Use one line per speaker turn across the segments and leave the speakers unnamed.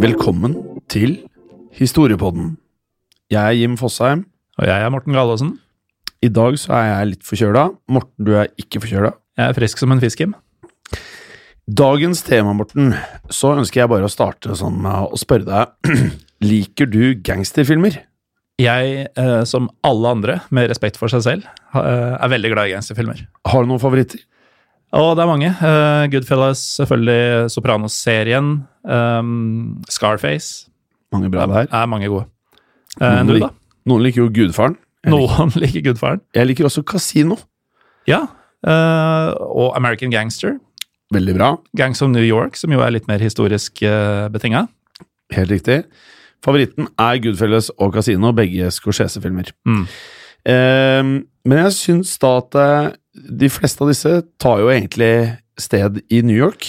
Velkommen til Historiepodden. Jeg er Jim Fosheim.
Og jeg er Morten Galaasen.
I dag så er jeg litt forkjøla. Morten, du er ikke forkjøla.
Jeg er frisk som en fisk, Jim.
Dagens tema, Morten, så ønsker jeg bare å starte sånn med å spørre deg Liker du gangsterfilmer?
Jeg, eh, som alle andre med respekt for seg selv, eh, er veldig glad i gangsterfilmer.
Har du noen favoritter?
Og det er mange. Eh, Goodfellas, selvfølgelig Sopranos-serien. ehm, Scarface.
Mange bra
er,
der.
er mange gode. Noen, du, da?
Noen liker jo Gudfaren. Jeg
Noen liker Gudfaren.
jeg liker også Casino.
Ja. og American Gangster.
Veldig bra.
Gangs of New York, som jo er litt mer historisk uh, betinga.
Helt riktig. Favoritten er Goodfellas og Casino, begge Scorsese-filmer.
Mm.
Ehm, men jeg syns da at eh, de fleste av disse tar jo egentlig sted i New York.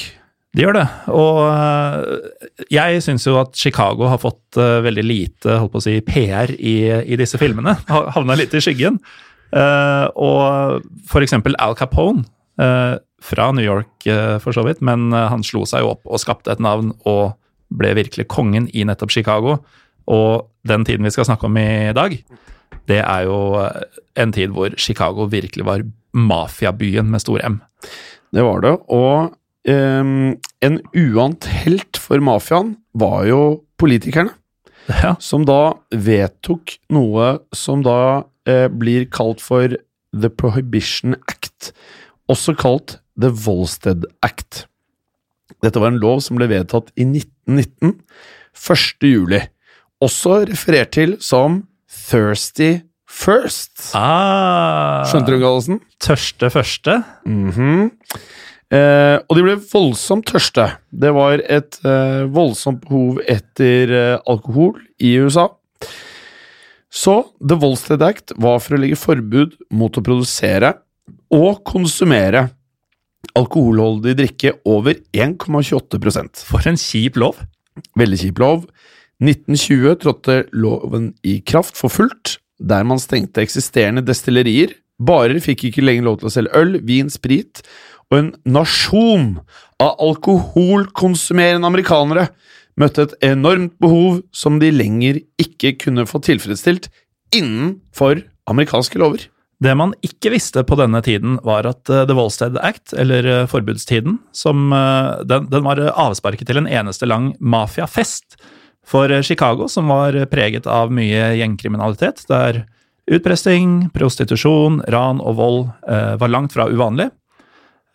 De gjør det. Og øh, jeg syns jo at Chicago har fått veldig lite holdt på å si, PR i, i disse filmene. Ha- Havna litt i skyggen. Eh, og for eksempel Al Capone, eh, fra New York eh, for så vidt, men eh, han slo seg jo opp og skapte et navn og ble virkelig kongen i nettopp Chicago. Og den tiden vi skal snakke om i dag, det er jo eh, en tid hvor Chicago virkelig var mafiabyen med stor M.
Det var det. Og um, en uant helt for mafiaen var jo politikerne.
Ja.
Som da vedtok noe som da eh, blir kalt for The Prohibition Act. Også kalt The Volstead Act. Dette var en lov som ble vedtatt i 1919, 1. juli. Også referert til som Thirsty First.
Ah,
Skjønte du, Gallosen?
Tørste første.
Mhm. eh, og de ble voldsomt tørste. Det var et eh, voldsomt behov etter eh, alkohol i USA. Så The Volstead Act var for å legge forbud mot å produsere og konsumere alkoholholdig drikke over 1,28%
For en kjip lov.
Veldig kjip lov. 1920 trådte loven i kraft for fullt, der man stengte eksisterende destillerier. Barer fikk ikke lenger lov til å selge øl, vin, sprit, og en nasjon av alkoholkonsumerende amerikanere møtte et enormt behov som de lenger ikke kunne få tilfredsstilt innenfor amerikanske lover.
Det man ikke visste på denne tiden, var at eh, The Wallstead Act, eller eh, forbudstiden, som, eh, den, den var avsparket til en eneste lang mafiafest for Chicago, som var preget av mye gjengkriminalitet, der utpressing, prostitusjon, ran og vold eh, var langt fra uvanlig.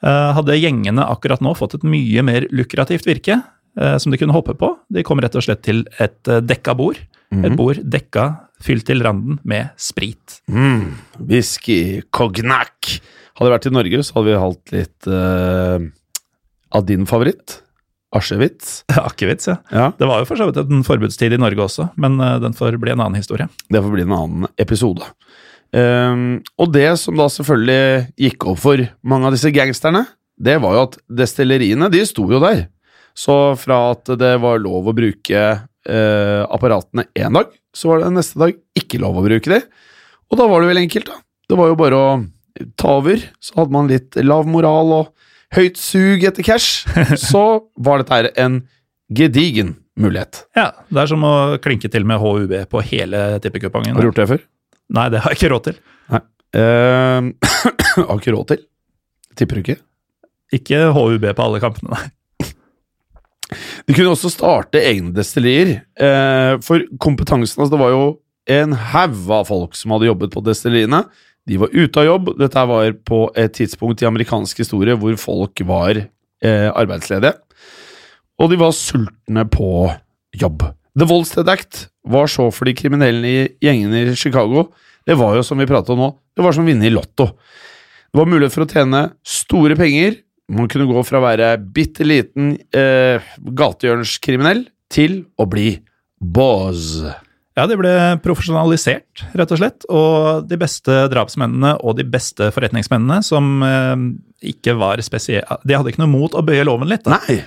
Eh, hadde gjengene akkurat nå fått et mye mer lukrativt virke, eh, som de kunne hoppe på. De kom rett og slett til et dekka bord. Et bord dekka, fylt til randen med sprit.
Mm, whisky, cognac. Hadde det vært i Norge, så hadde vi hatt litt uh, av din favoritt. Askjevitz.
Akevitt, ja.
Ja,
Det var jo for så vidt en forbudstid i Norge også, men eh, den får bli en annen historie.
det får bli en annen episode. Um, og det som da selvfølgelig gikk opp for mange av disse gangsterne, det var jo at destilleriene, de sto jo der. Så fra at det var lov å bruke eh, apparatene én dag, så var det neste dag ikke lov å bruke de. Og da var det vel enkelt, da. Det var jo bare å ta over. Så hadde man litt lav moral og høyt sug etter cash, så var dette her en gedigen mulighet.
Ja, Det er som å klinke til med HUB på hele tippekupongen.
Har du gjort det før?
Nei, det har jeg ikke råd til.
Nei. Uh, har ikke råd til? Tipper du ikke?
Ikke HUB på alle kampene, nei.
De kunne også starte egne destillerier. Eh, for kompetansen altså Det var jo en haug av folk som hadde jobbet på destilleriene. De var ute av jobb. Dette var på et tidspunkt i amerikansk historie hvor folk var eh, arbeidsledige. Og de var sultne på jobb. The Volstead Act var så for de kriminelle i gjengene i Chicago. Det var jo, som vi pratet om nå, det var som å vinne i Lotto. Det var mulighet for å tjene store penger man kunne gå fra å være bitte liten eh, gatehjørnskriminell til å bli boss.
Ja, de ble profesjonalisert, rett og slett. Og de beste drapsmennene og de beste forretningsmennene som eh, ikke var spesielle De hadde ikke noe mot å bøye loven litt.
Da. Nei.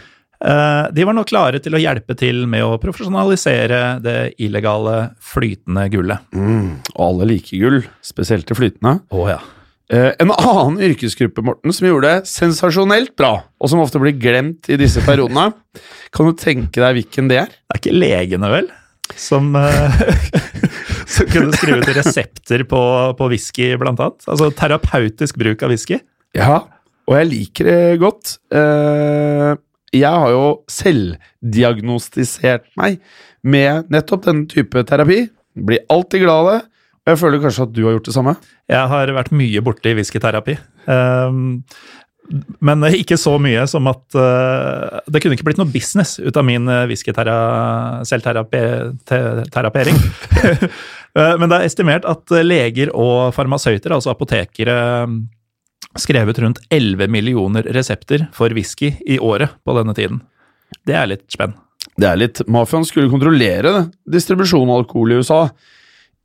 Eh, de var nå klare til å hjelpe til med å profesjonalisere det illegale flytende gullet.
Mm, og alle liker gull, spesielt det flytende.
Oh, ja.
Uh, en annen yrkesgruppe Morten, som gjorde det sensasjonelt bra, og som ofte blir glemt i disse periodene. Kan du tenke deg hvilken det er?
Det er ikke legene, vel? Som, uh, som kunne skrive ut resepter på, på whisky, blant annet. Altså terapeutisk bruk av whisky.
Ja, og jeg liker det godt. Uh, jeg har jo selvdiagnostisert meg med nettopp denne type terapi. Blir alltid glad av det. Jeg føler kanskje at du har gjort det samme?
Jeg har vært mye borte i whiskyterapi. Um, men ikke så mye som at uh, Det kunne ikke blitt noe business ut av min uh, selvterapering. uh, men det er estimert at leger og farmasøyter, altså apotekere, skrevet rundt 11 millioner resepter for whisky i året på denne tiden. Det er litt spenn.
Det er litt Mafiaen skulle kontrollere distribusjonen av alkohol i USA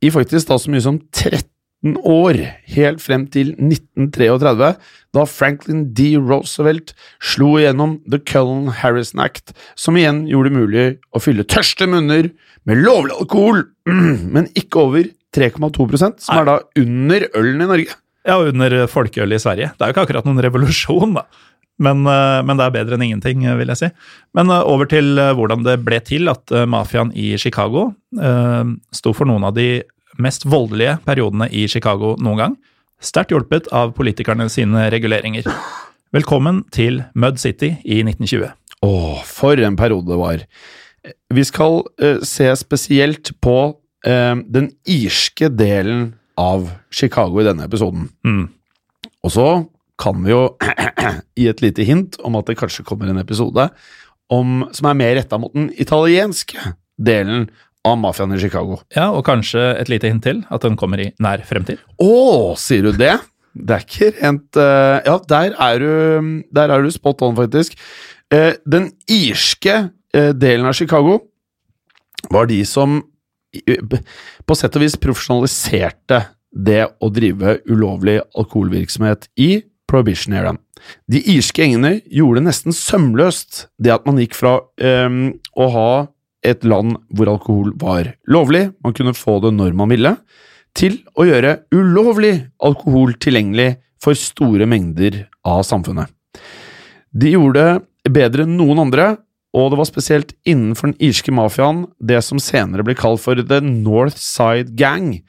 i faktisk da så mye som 13 år, helt frem til 1933, da Franklin D. Roosevelt slo igjennom The Cullen Harrison Act, som igjen gjorde det mulig å fylle tørste munner med lovlig alkohol, men ikke over 3,2% som er da under ølen i Norge.
Ja, under folkeøl i Sverige. Det er jo ikke akkurat noen revolusjon, da. Men, eh, men, det er bedre enn ingenting, vil jeg si. Men eh, over til eh, hvordan det ble til at mafiaen i Chicago eh, sto for noen av de mest voldelige periodene i Chicago noen gang. Sterkt hjulpet av politikerne sine reguleringer. Velkommen til Mud City i 1920.
Å, for en periode det var. Vi skal eh, se spesielt på eh, den irske delen av Chicago i denne episoden.
Mm.
Og så kan vi jo gi et lite hint om at det kanskje kommer en episode om, som er mer retta mot den italienske delen av mafiaen i Chicago.
Ja, og kanskje et lite hint til, at den kommer i nær fremtid.
Å, sier du det? Det er ikke rent uh, Ja, der er, du, der er du spot on, faktisk. Uh, den irske uh, delen av Chicago var de som på sett og vis profesjonaliserte det å drive ulovlig alkoholvirksomhet i prohibition-eraen. De irske gjengene gjorde nesten sømløst, det at man gikk fra um, å ha et land hvor alkohol var lovlig, man kunne få det når man ville, til å gjøre ulovlig alkohol tilgjengelig for store mengder av samfunnet. De gjorde det bedre enn noen andre, og det var spesielt innenfor den irske mafiaen det som senere ble kalt for The North Side Gang.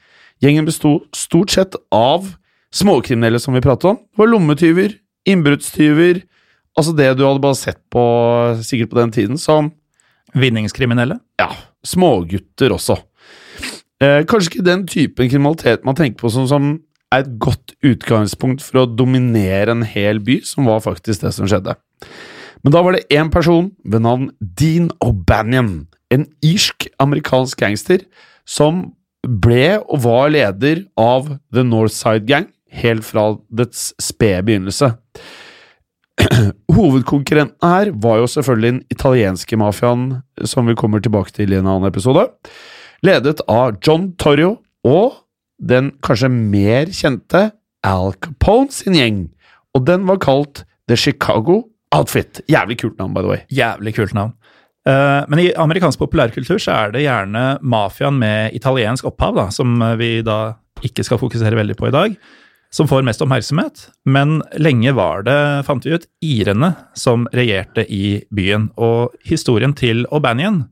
Gjengen besto stort sett av småkriminelle, som vi pratet om. Det var lommetyver, innbruddstyver Altså det du hadde bare sett på, sikkert på den tiden, som
Vinningskriminelle?
Ja. Smågutter også. Eh, kanskje ikke den typen kriminalitet man tenker på som, som er et godt utgangspunkt for å dominere en hel by, som var faktisk det som skjedde. Men da var det én person ved navn Dean O'Banion, en irsk-amerikansk gangster, som ble og var leder av The Northside Gang helt fra dets spede begynnelse. Hovedkonkurrenten her var jo selvfølgelig den italienske mafiaen, som vi kommer tilbake til i en annen episode, ledet av John Torrio og den kanskje mer kjente Al Capone sin gjeng, og den var kalt The Chicago Outfit. Jævlig kult navn, by the way.
Jævlig kult navn. Uh, men i amerikansk populærkultur så er det gjerne mafiaen med italiensk opphav, da, som vi da ikke skal fokusere veldig på i dag. Som får mest oppmerksomhet, men lenge var det, fant vi ut, irene som regjerte i byen. Og historien til O'Banion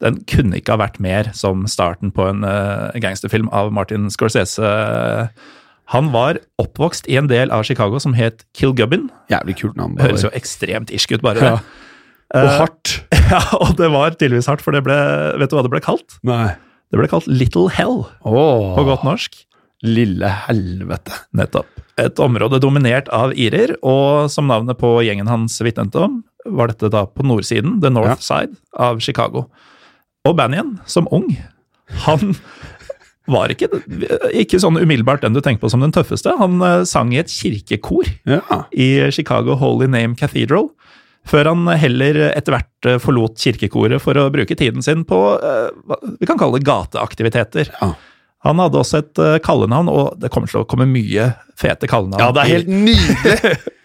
den kunne ikke ha vært mer som starten på en uh, gangsterfilm av Martin Scorsese. Han var oppvokst i en del av Chicago som het Kilgubbin.
Jævlig kult navn.
Det høres jo ekstremt irsk ut, bare det.
Ja. Og hardt.
Ja, og det var tydeligvis hardt, for det ble, vet du hva det ble kalt?
Nei.
Det ble kalt Little Hell,
oh.
på godt norsk.
Lille helvete.
Nettopp. Et område dominert av irer, og som navnet på gjengen hans vitnet om, var dette da på nordsiden, the north
Ja.
side, av Chicago. Og Banyan, som ung, han var ikke, ikke sånn umiddelbart den du tenker på som den tøffeste. Han eh, sang i et kirkekor
Ja.
i Chicago Holy Name Cathedral, før han heller etter hvert eh, forlot kirkekoret for å bruke tiden sin på eh, vi kan kalle det gateaktiviteter.
Ja.
Han hadde også et eh, kallenavn, og det kommer til å komme mye fete kallenavn.
ja, det er helt nydelig!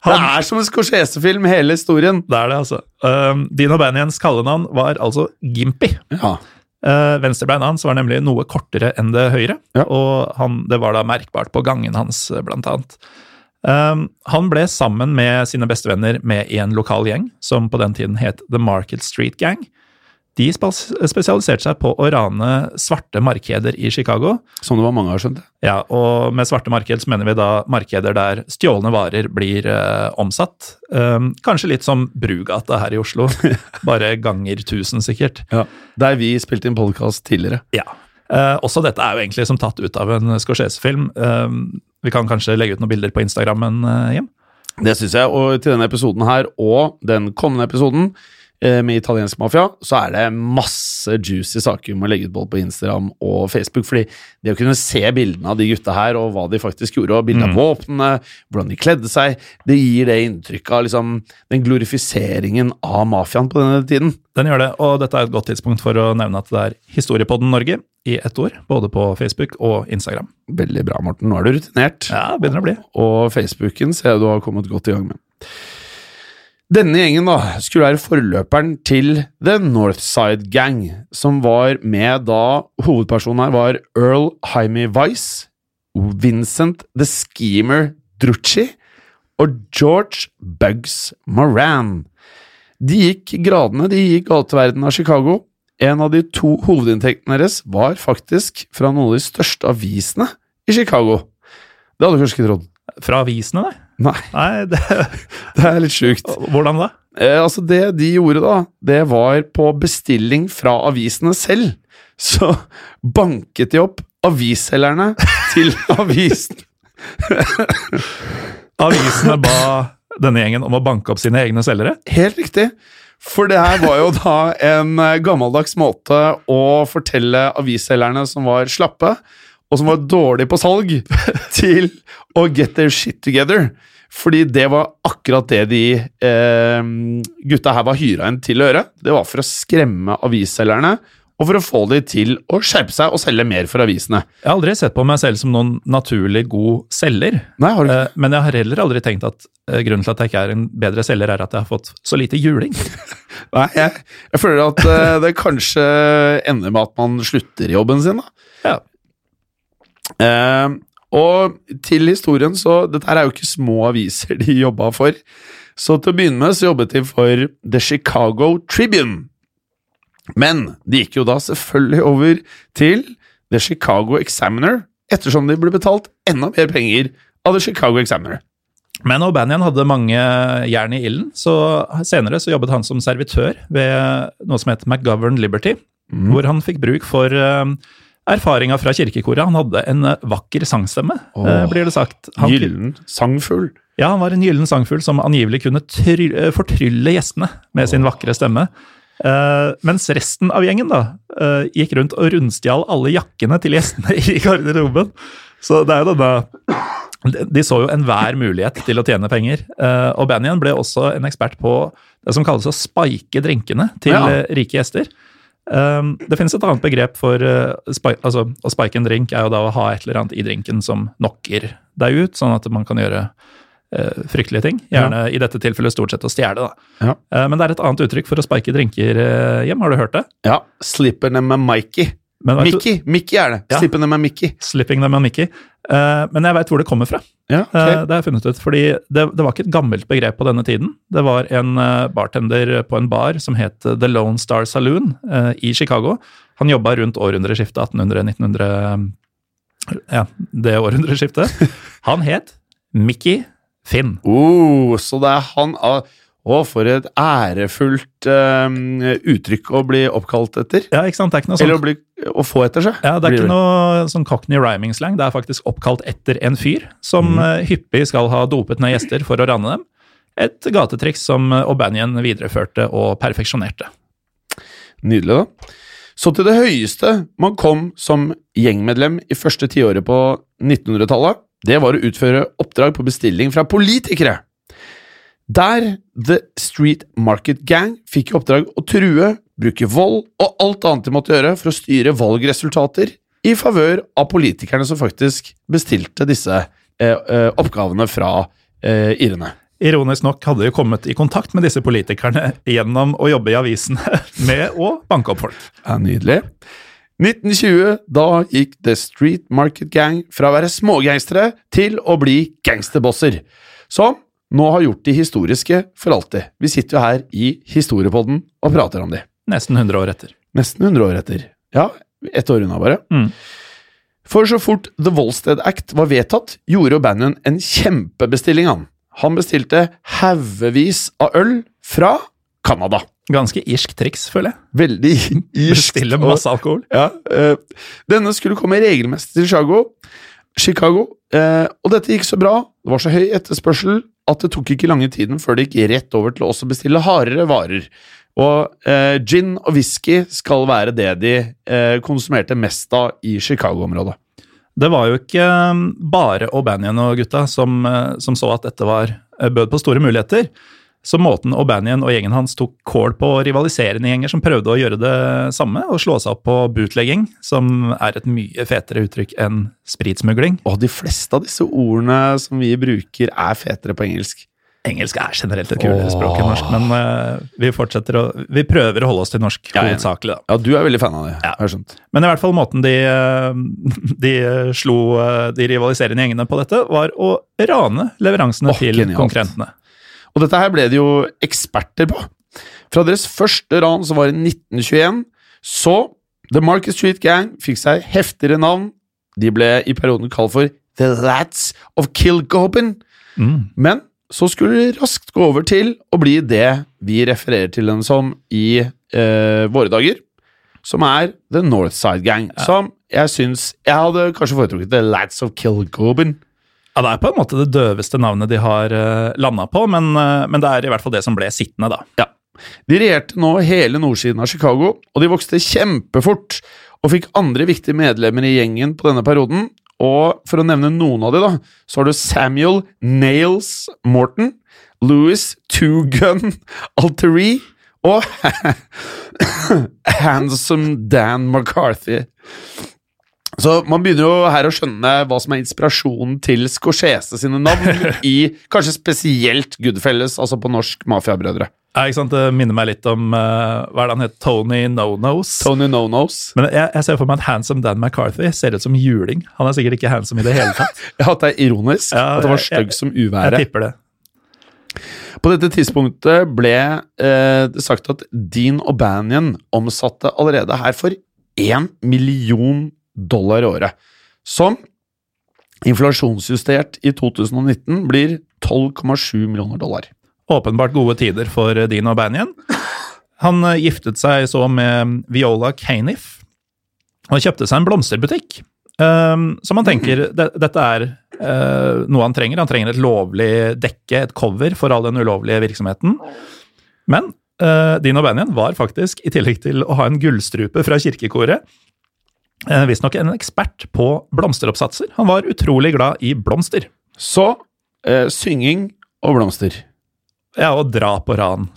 Det er som en Scorsese-film, hele historien.
Det er det, altså. Um, Dino Banyans kallenavn var altså Gimpy.
Ja.
Uh, Venstrebeinet hans var nemlig noe kortere enn det høyre,
Ja.
og han, det var da merkbart på gangen hans, eh, blant annet. Um, han ble sammen med sine bestevenner med en lokal gjeng, som på den tiden het The Market Street Gang. De spesialiserte seg på å rane svarte markeder i Chicago.
Som det var mange har skjønt.
Ja, og med svarte marked så mener vi da markeder der stjålne varer blir eh, omsatt. Um, kanskje litt som Brugata her i Oslo, bare ganger tusen sikkert.
Ja. Der vi spilte inn podkast tidligere.
Ja. Eh, også dette er jo egentlig som tatt ut av en Scorsese-film. Um, vi kan kanskje legge ut noen bilder på Instagrammen, uh, Jim?
Det syns jeg. Og til denne episoden her, og den kommende episoden eh, med italiensk mafia, så er det masse juicy saker vi må legge ut både på Instagram og Facebook. fordi det å kunne se bildene av de gutta her, og hva de faktisk gjorde, og bilder av våpnene, hvordan de kledde seg, det gir det inntrykket av liksom, den glorifiseringen av mafiaen på denne tiden.
Den gjør det, og dette er et godt tidspunkt for å nevne at det er Historiepodden Norge i ett ord, både på Facebook og Instagram.
Veldig bra, Morten. Nå er du rutinert.
Ja, begynner å bli.
Og Facebooken ser jeg du har kommet godt i gang med. Denne gjengen da skulle være forløperen til The Northside Gang, som var med da hovedpersonen her var Earl Jaime Weiss, Vincent The Schemer Drucci og George Bugs Moran. De gikk gradene, de gikk gateverdenen av Chicago. En av de to hovedinntektene deres var faktisk fra noen av de største avisene i Chicago. Det hadde du kanskje ikke trodd.
Fra avisene, nei?
Nei,
Nei, det,
det er litt sjukt.
hvordan da?
Eh, altså Det de gjorde da, det var på bestilling fra avisene selv. Så banket de opp avisselgerne til avisen.
Avisene ba denne gjengen om å banke opp sine egne selgere.
Helt riktig. For det her var jo da en eh, gammeldags måte å fortelle avisselgerne som var slappe, og som var dårlige på salg, til å get their shit together. Fordi det var akkurat det de eh, gutta her var hyra inn til å gjøre. Det var for å skremme avisselgerne, og for å få de til å skjerpe seg og selge mer for avisene.
Jeg har aldri sett på meg selv som noen naturlig god selger,
Nei, har du ikke?
eh, men jeg har heller aldri tenkt at eh, grunnen til at jeg ikke er en bedre selger, er at jeg har fått så lite juling.
Nei, jeg, jeg føler at eh, det kanskje ender med at man slutter i jobben sin, da.
Ja.
Og til historien, så Dette er jo ikke små aviser de jobba for. Så til å begynne med så jobbet de for The Chicago Tribune. Men de gikk jo da selvfølgelig over til The Chicago Examiner, ettersom de ble betalt enda mer penger av The Chicago Examiner.
Men O'Banion hadde mange jern i ilden, så senere så jobbet han som servitør ved noe som het McGovern Liberty, hvor han fikk bruk for eh, erfaringa fra kirkekoret. Han hadde en eh, vakker sangstemme, oh, blir det sagt. Han,
Gyllen sangfugl.
ja, han var en gyllen sangfugl som angivelig kunne eh, fortrylle gjestene med sin vakre stemme. Uh, mens resten av gjengen da, uh, gikk rundt og rundstjal alle jakkene til gjestene i garderoben. Så det er jo denne de- så jo enhver mulighet til å tjene penger. Uh, og Banyan ble også en ekspert på det som kalles å spike drinkene til
Ja.
rike gjester. Um, det finnes et annet begrep for uh, spi altså, å spike en drink, er jo da å ha et eller annet i drinken som knocker deg ut, sånn at man kan gjøre uh, fryktelige ting. Gjerne i dette tilfellet stort sett å stjele, da.
Ja.
Uh, men det er et annet uttrykk for å spike drinker, hjem. Har du hørt det?
Ja, Slipper dem med Mikey.
Men
Mickey Mickey er det.
Ja.
Slippende med Mickey.
Slipping them and Mickey. Uh, men jeg veit hvor det kommer fra.
Ja, okay.
uh, det har jeg funnet ut, fordi det, det var ikke et gammelt begrep på denne tiden. Det var en uh, bartender på en bar som het The Lone Star Saloon i Chicago. Han jobba rundt århundreskiftet 1800-1900 Ja, det århundreskiftet. Han het Mickey Finn.
Oh, så det er han ah, Å, for et ærefullt um, uttrykk å bli oppkalt etter.
Ja, ikke sant? Det er ikke noe
Eller å,
sånt.
bli, å få etter seg.
Ja, det er
ikke
ikke noe sånn cockney rhyming slang. Det er faktisk oppkalt etter en fyr som mm. hyppig skal ha dopet ned gjester for å ranne dem. Et gatetriks som Aubanien O'Banion videreførte og perfeksjonerte.
Nydelig, da. Så til det høyeste man kom som gjengmedlem i første tiåret på 1900-tallet, det var å utføre oppdrag på bestilling fra politikere. Der The Street Market Gang fikk i oppdrag å true, bruke vold og alt annet de måtte gjøre for å styre valgresultater i favør av politikerne som faktisk bestilte disse eh, eh, oppgavene fra eh, irene.
Ironisk nok hadde de kommet i kontakt med disse politikerne gjennom å jobbe i avisene med å banke opp folk.
Ja, Nydelig. 1920, da gikk The Street Market Gang fra å være smågangstere til å bli gangsterbosser, som nå har gjort de historiske for alltid. Vi sitter jo her i Historiepodden og prater om de.
Nesten 100 år etter.
Nesten 100 år etter. Ja, ett år unna bare.
Mm.
For så fort The Volstead Act var vedtatt, gjorde O'Bannon en kjempebestilling, han. Han bestilte haugevis av øl fra Canada.
Ganske irsk triks, føler jeg.
Veldig irsk.
Bestille masse alkohol.
Ja, øh, denne skulle komme regelmessig til Chicago, Chicago eh, og dette gikk så bra, det var så høy etterspørsel, at det tok ikke lange tiden før det gikk rett over til å også bestille hardere varer. Og eh, gin og whisky skal være det de eh, konsumerte mest av i Chicago-området.
Det var jo ikke um, bare O'Banion og gutta som, eh, som så at dette var eh, bød på store muligheter. Så måten O'Banion og gjengen hans tok kål på rivaliserende gjenger som prøvde å gjøre det samme, og slå seg opp på bootlegging, som er et mye fetere uttrykk enn spritsmugling.
Og de fleste av disse ordene som vi bruker, er fetere på engelsk.
Engelsk er generelt et kulere språk enn norsk, men uh, vi fortsetter å Vi prøver å holde oss til norsk
Ja,
hovedsakelig, da.
Ja, du er veldig fan av det,
Ja.
har jeg skjønt.
Men i hvert fall måten de, eh, de slo eh, de rivaliserende gjengene på dette, var å rane leveransene
oh,
til
genialt.
konkurrentene.
Og dette her ble de jo eksperter på. Fra deres første ran, som var i 1921, så The Market Street Gang fikk seg heftigere navn. De ble i perioden kalt for The Lads of Kilcopen.
Mm.
Men så skulle de raskt gå over til å bli det vi refererer til dem som i eh, våre dager, som er The Northside Gang. Som jeg syns Jeg hadde kanskje foretrukket The Lads of Kilcopen.
Ja, Det er på en måte det døveste navnet de har uh, landa på, men, eh, men det er i hvert fall det som ble sittende, da.
Ja. De regjerte nå hele nordsiden av Chicago, og de vokste kjempefort, og fikk andre viktige medlemmer i gjengen på denne perioden. Og for å nevne noen av de, da, så har du Samuel Nails Morton, Louis Two Gun og Handsome Dan McCarthy. Så man begynner jo her å skjønne hva som er inspirasjonen til Scorsese sine navn i kanskje spesielt Goodfelles, altså på norsk Mafiabrødre.
Ja, ikke sant? Det minner meg litt om uh, hva er det han het, Tony No-Nose.
Tony No-Nose.
Men jeg, jeg ser for meg at Handsome Dan McCarthy ser ut som juling. Han er sikkert ikke handsome i det hele tatt.
Ja, at det er ironisk.
Ja,
at det var stygg som
Jeg tipper det.
På dette tidspunktet ble eh, det sagt at Dean O'Banion omsatte allerede her for én million dollar i året. Som inflasjonsjustert i 2019 blir 12,7 millioner dollar.
Åpenbart gode tider for Dino Dean O'Banion. Han eh, giftet seg så med Viola Caniff og kjøpte seg en blomsterbutikk. Um, så man tenker det, dette er eh, noe han trenger. Han trenger et lovlig dekke, et cover, for all den ulovlige virksomheten. Men uh, Dean O'Banion var faktisk, i tillegg til å ha en gullstrupe fra kirkekoret, visstnok en ekspert på blomsteroppsatser. Han var utrolig glad i blomster.
Så eh, synging og blomster.
Ja, og drap og ran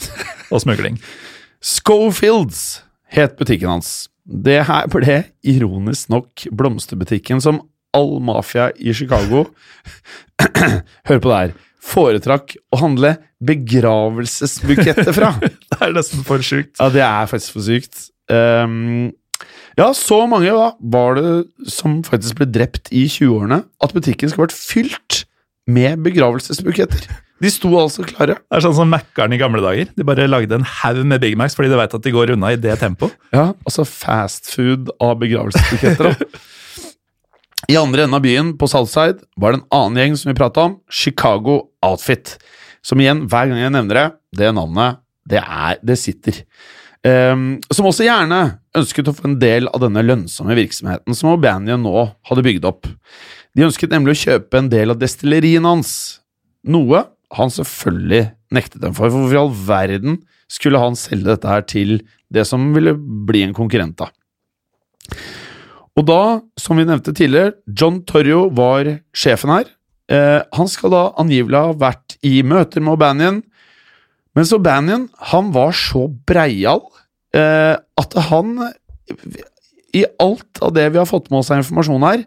og smugling.
Schofields het butikken hans. Det her ble ironisk nok blomsterbutikken som all mafia i Chicago Hør på det her. Foretrakk å handle begravelsesbuketter fra.
Det er nesten for sjukt.
Ja, det er faktisk for sykt. Um, Ja, så mange da, var det som faktisk ble drept i 20-årene, at butikken skal ha vært fylt med begravelsesbuketter. De sto altså klare.
Det er sånn som Mækkern i gamle dager. De bare lagde en haug med Big Macs fordi de veit at de går unna i det tempoet.
Ja, altså fast food av begravelsesbuketter. I andre enden av byen, på Southside, var det en annen gjeng som vi prata om, Chicago Outfit. Som igjen, hver gang jeg nevner det, det navnet, det er Det sitter. Ehm, som også gjerne ønsket å få en del av denne lønnsomme virksomheten som O'Banion nå hadde bygd opp. De ønsket nemlig å kjøpe en del av destillerien hans, noe han selvfølgelig nektet dem for. For hvorfor i all verden skulle han selge dette her til det som ville bli en konkurrent, da? Og da, som vi nevnte tidligere, John Torrio var sjefen her. Eh, han skal da angivelig ha vært i møter med O'Banion, mens O'Banion han var så breial at han I alt av det vi har fått med oss av informasjon her,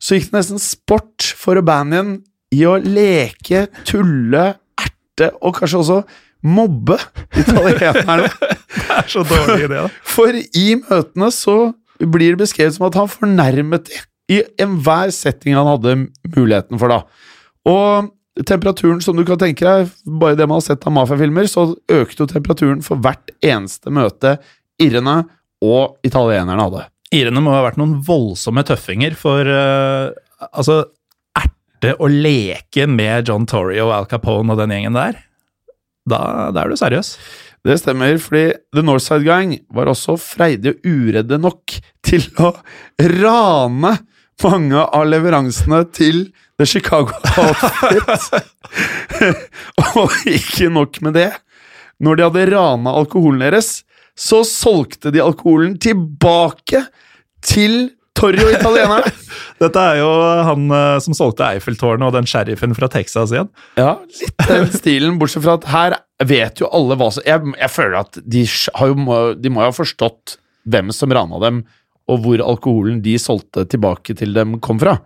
så gikk det nesten sport for O'Banion i å leke, tulle, erte og kanskje også mobbe italienerne.
Det er så dårlig idé, da.
For i møtene så blir det beskrevet som at han fornærmet dem i enhver setting han hadde muligheten for, da. Og temperaturen, som du kan tenke deg, bare det man har sett av mafiafilmer, så økte jo temperaturen for hvert eneste møte irrene og italienerne hadde.
Irene må ha vært noen voldsomme tøffinger, for uh, altså Erte å leke med John Torrey og Al Capone og den gjengen der, da, da er du seriøs.
Det stemmer, fordi The Northside Gang var også freidige og uredde nok til å rane mange av leveransene til The Chicago Outfit. og ikke nok med det. Når de hadde rana alkoholen deres, så solgte de alkoholen tilbake til Torrio italienerne.
Dette er jo han uh, som solgte Eiffeltårnet og den sheriffen fra Texas igjen.
Ja, litt den stilen, bortsett fra at her vet jo alle hva som Jeg, jeg føler at de, har jo, de må jo ha forstått hvem som rana dem, og hvor alkoholen de solgte tilbake til dem, kom fra.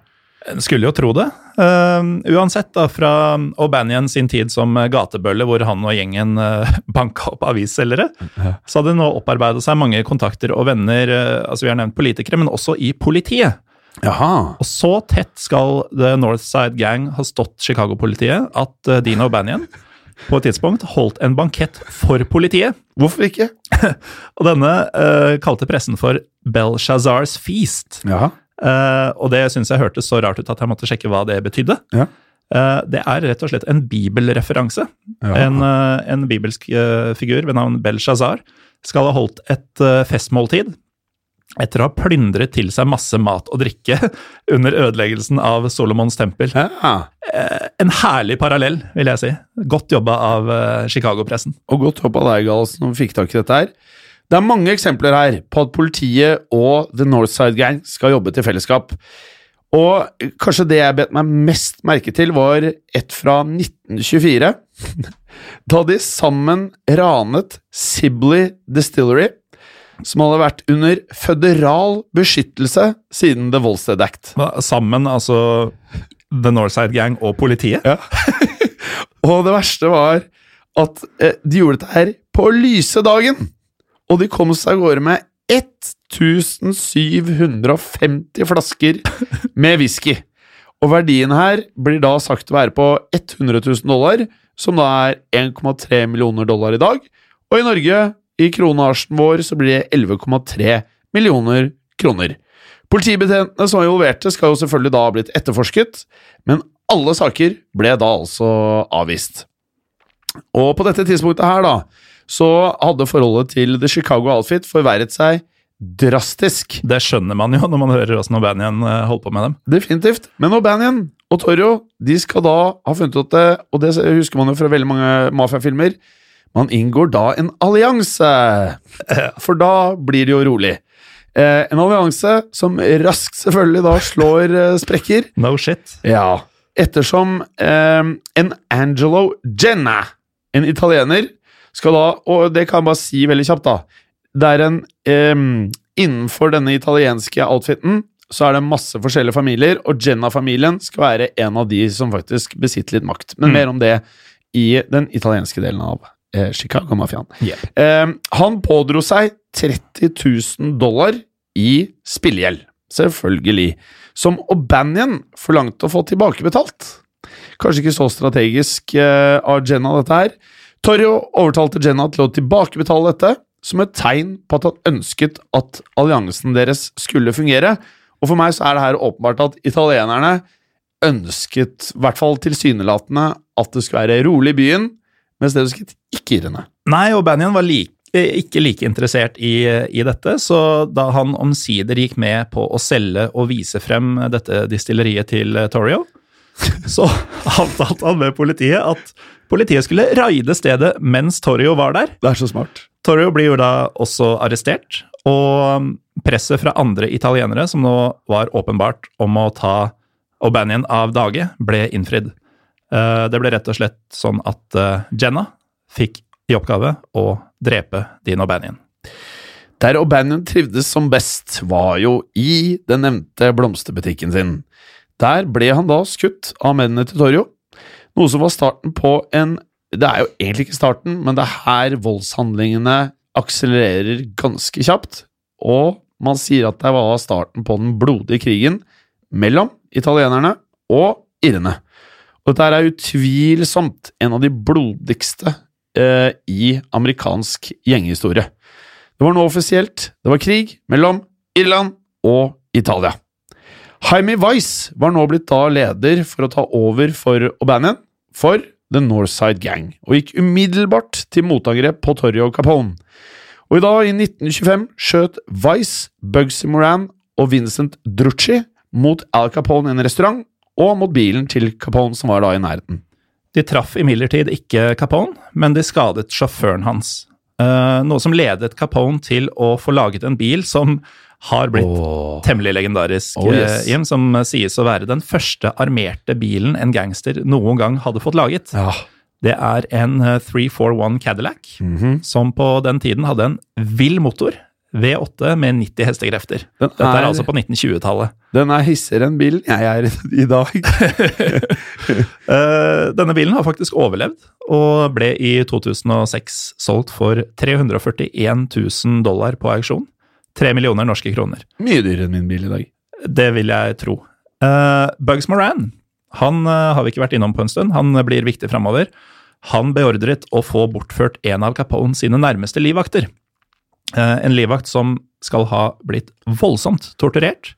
En skulle jo tro det. Uh, uansett, da, fra O'Banion sin tid som gatebølle, hvor han og gjengen uh, banka opp avisselgere,
Ja.
så hadde det nå opparbeidet seg mange kontakter og venner, uh, altså vi har nevnt politikere, men også i politiet.
Jaha.
Og så tett skal The Northside Gang ha stått Chicago-politiet at uh, Dino O'Banion på et tidspunkt holdt en bankett for politiet.
Hvorfor ikke?
Og denne uh, kalte pressen for Belshazzars Feast.
Jaha.
Eh, og det syns jeg hørtes så rart ut at jeg måtte sjekke hva det betydde.
Ja.
Uh, det er rett og slett en bibelreferanse.
Ja.
En, uh, en bibelsk figur ved navn Belshazzar skal ha holdt et festmåltid etter å ha plyndret til seg masse mat og drikke under ødeleggelsen av Solomons tempel.
Ja.
En herlig parallell, vil jeg si. Godt jobba av Chicago-pressen.
Og godt jobba deg, Gallosen, som fikk tak i dette her. Det er mange eksempler her på at politiet og The Northside Gang skal jobbe til fellesskap. Og kanskje det jeg bet meg mest merke til, var et fra 1924. Da de sammen ranet Sibley Distillery, som hadde vært under føderal beskyttelse siden The Volstead Act.
Sammen, altså The Northside Gang og politiet.
Ja. og det verste var at eh, de gjorde dette her på lyse dagen. Og de kom seg av gårde med 1750 flasker med whisky. Og verdien her blir da sagt å være på 100 000 dollar, som da er 1,3 millioner dollar i dag. Og i Norge, i kronasjen vår, så blir det 11,3 millioner kroner. Politibetjentene som var involverte, skal jo selvfølgelig da ha blitt etterforsket, men alle saker ble da altså avvist. Og på dette tidspunktet her, da, så hadde forholdet til The Chicago Outfit forverret seg drastisk.
Det skjønner man jo når man hører åssen O'Banion holder på med dem.
Definitivt. Men O'Banion og Torrio de skal da ha funnet ut det, og det husker man jo fra veldig mange mafiafilmer, man inngår da en allianse. For da blir det jo rolig. Eh, en allianse som raskt selvfølgelig da slår eh, sprekker.
No shit.
Ja, ettersom eh, en Angelo Jenna, en italiener, skal da Og det kan jeg bare si veldig kjapt, da. Det er en eh, Innenfor denne italienske outfiten så er det masse forskjellige familier, og Jenna-familien skal være en av de som faktisk besitter litt makt. Men
Mm.
mer om det i den italienske delen av eh, Chicago-mafiaen.
Yeah.
Eh, han pådro seg 30 000 dollar i spillegjeld. Selvfølgelig. Som O'Banion forlangte å få tilbakebetalt. Kanskje ikke så strategisk eh, av Jenna, dette her. Torrio overtalte Jenna til å tilbakebetale dette, som et tegn på at han ønsket at alliansen deres skulle fungere. Og for meg så er det her åpenbart at italienerne ønsket, i hvert fall tilsynelatende, at det skulle være rolig i byen, mens det ønsket ikke irene.
Nei, og Banyan var like, ikke like interessert i, i, dette, så da han omsider gikk med på å selge og vise frem dette distilleriet til Torrio, så avtalte han med politiet at politiet skulle raide stedet mens Torrio var der.
Det er så smart.
Torrio blir jo da også arrestert, og presset fra andre italienere, som nå var åpenbart om å ta O'Banion av dage, ble innfridd. Eh, det ble rett og slett sånn at eh, Jenna fikk i oppgave å drepe Dean O'Banion.
Der O'Banion trivdes som best, var jo i den nevnte blomsterbutikken sin. Der ble han da skutt av mennene til Torjo, noe som var starten på en Det er jo egentlig ikke starten, men det er her voldshandlingene akselererer ganske kjapt, og man sier at det var starten på den blodige krigen mellom italienerne og irene. Og dette er utvilsomt en av de blodigste eh, i amerikansk gjengehistorie. Det var nå offisielt. Det var krig mellom Irland og Italia. Jaime Weiss var nå blitt da leder for å ta over for O'Bannon for The Northside Gang, og gikk umiddelbart til motangrep på Torrio Capone. Og i dag, i 1925, skjøt Weiss, Bugsy Moran og Vincent Drucci mot Al Capone i en restaurant, og mot bilen til Capone, som var da i nærheten.
De traff imidlertid ikke Capone, men de skadet sjåføren hans. Uh, noe som ledet Capone til å få laget en bil som har blitt oh. temmelig legendarisk, oh, yes. Eh, Jim, som sies å være den første armerte bilen en gangster noen gang hadde fått laget.
Ja.
Det er en 341 eh, Cadillac,
mm -hmm.
som på den tiden hadde en vill motor. V8 med 90 hestekrefter. Den Dette er, er altså på 1920-tallet.
Den er hissigere enn bilen jeg er i dag.
denne bilen har faktisk overlevd, og ble i 2006 solgt for 341 000 dollar på auksjon. Tre millioner norske kroner.
Mye dyrere enn min bil i dag.
Det vil jeg tro. Uh, Bugs Moran han uh, har vi ikke vært innom på en stund. Han uh, blir viktig framover. Han beordret å få bortført en av Capone sine nærmeste livvakter. en livvakt som skal ha blitt voldsomt torturert,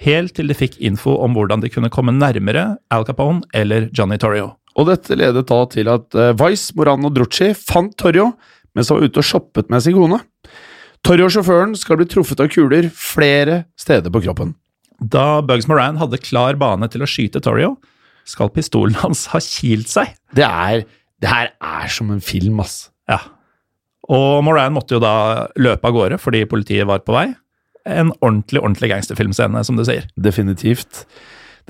helt til de fikk info om hvordan de kunne komme nærmere Al Capone eller Johnny Torrio.
Og dette ledet da til at Vice, Moran og Drucci fant Torrio mens han var ute og shoppet med sin kone. Torrio-sjåføren skal bli truffet av kuler flere steder på kroppen.
Da Bugs Moran hadde klar bane til å skyte Torrio, skal pistolen hans ha kilt seg.
Det er Det her er som en film, ass.
Ja. Og Moran måtte jo da løpe av gårde fordi politiet var på vei. En ordentlig ordentlig gangsterfilmscene, som du sier.
Definitivt.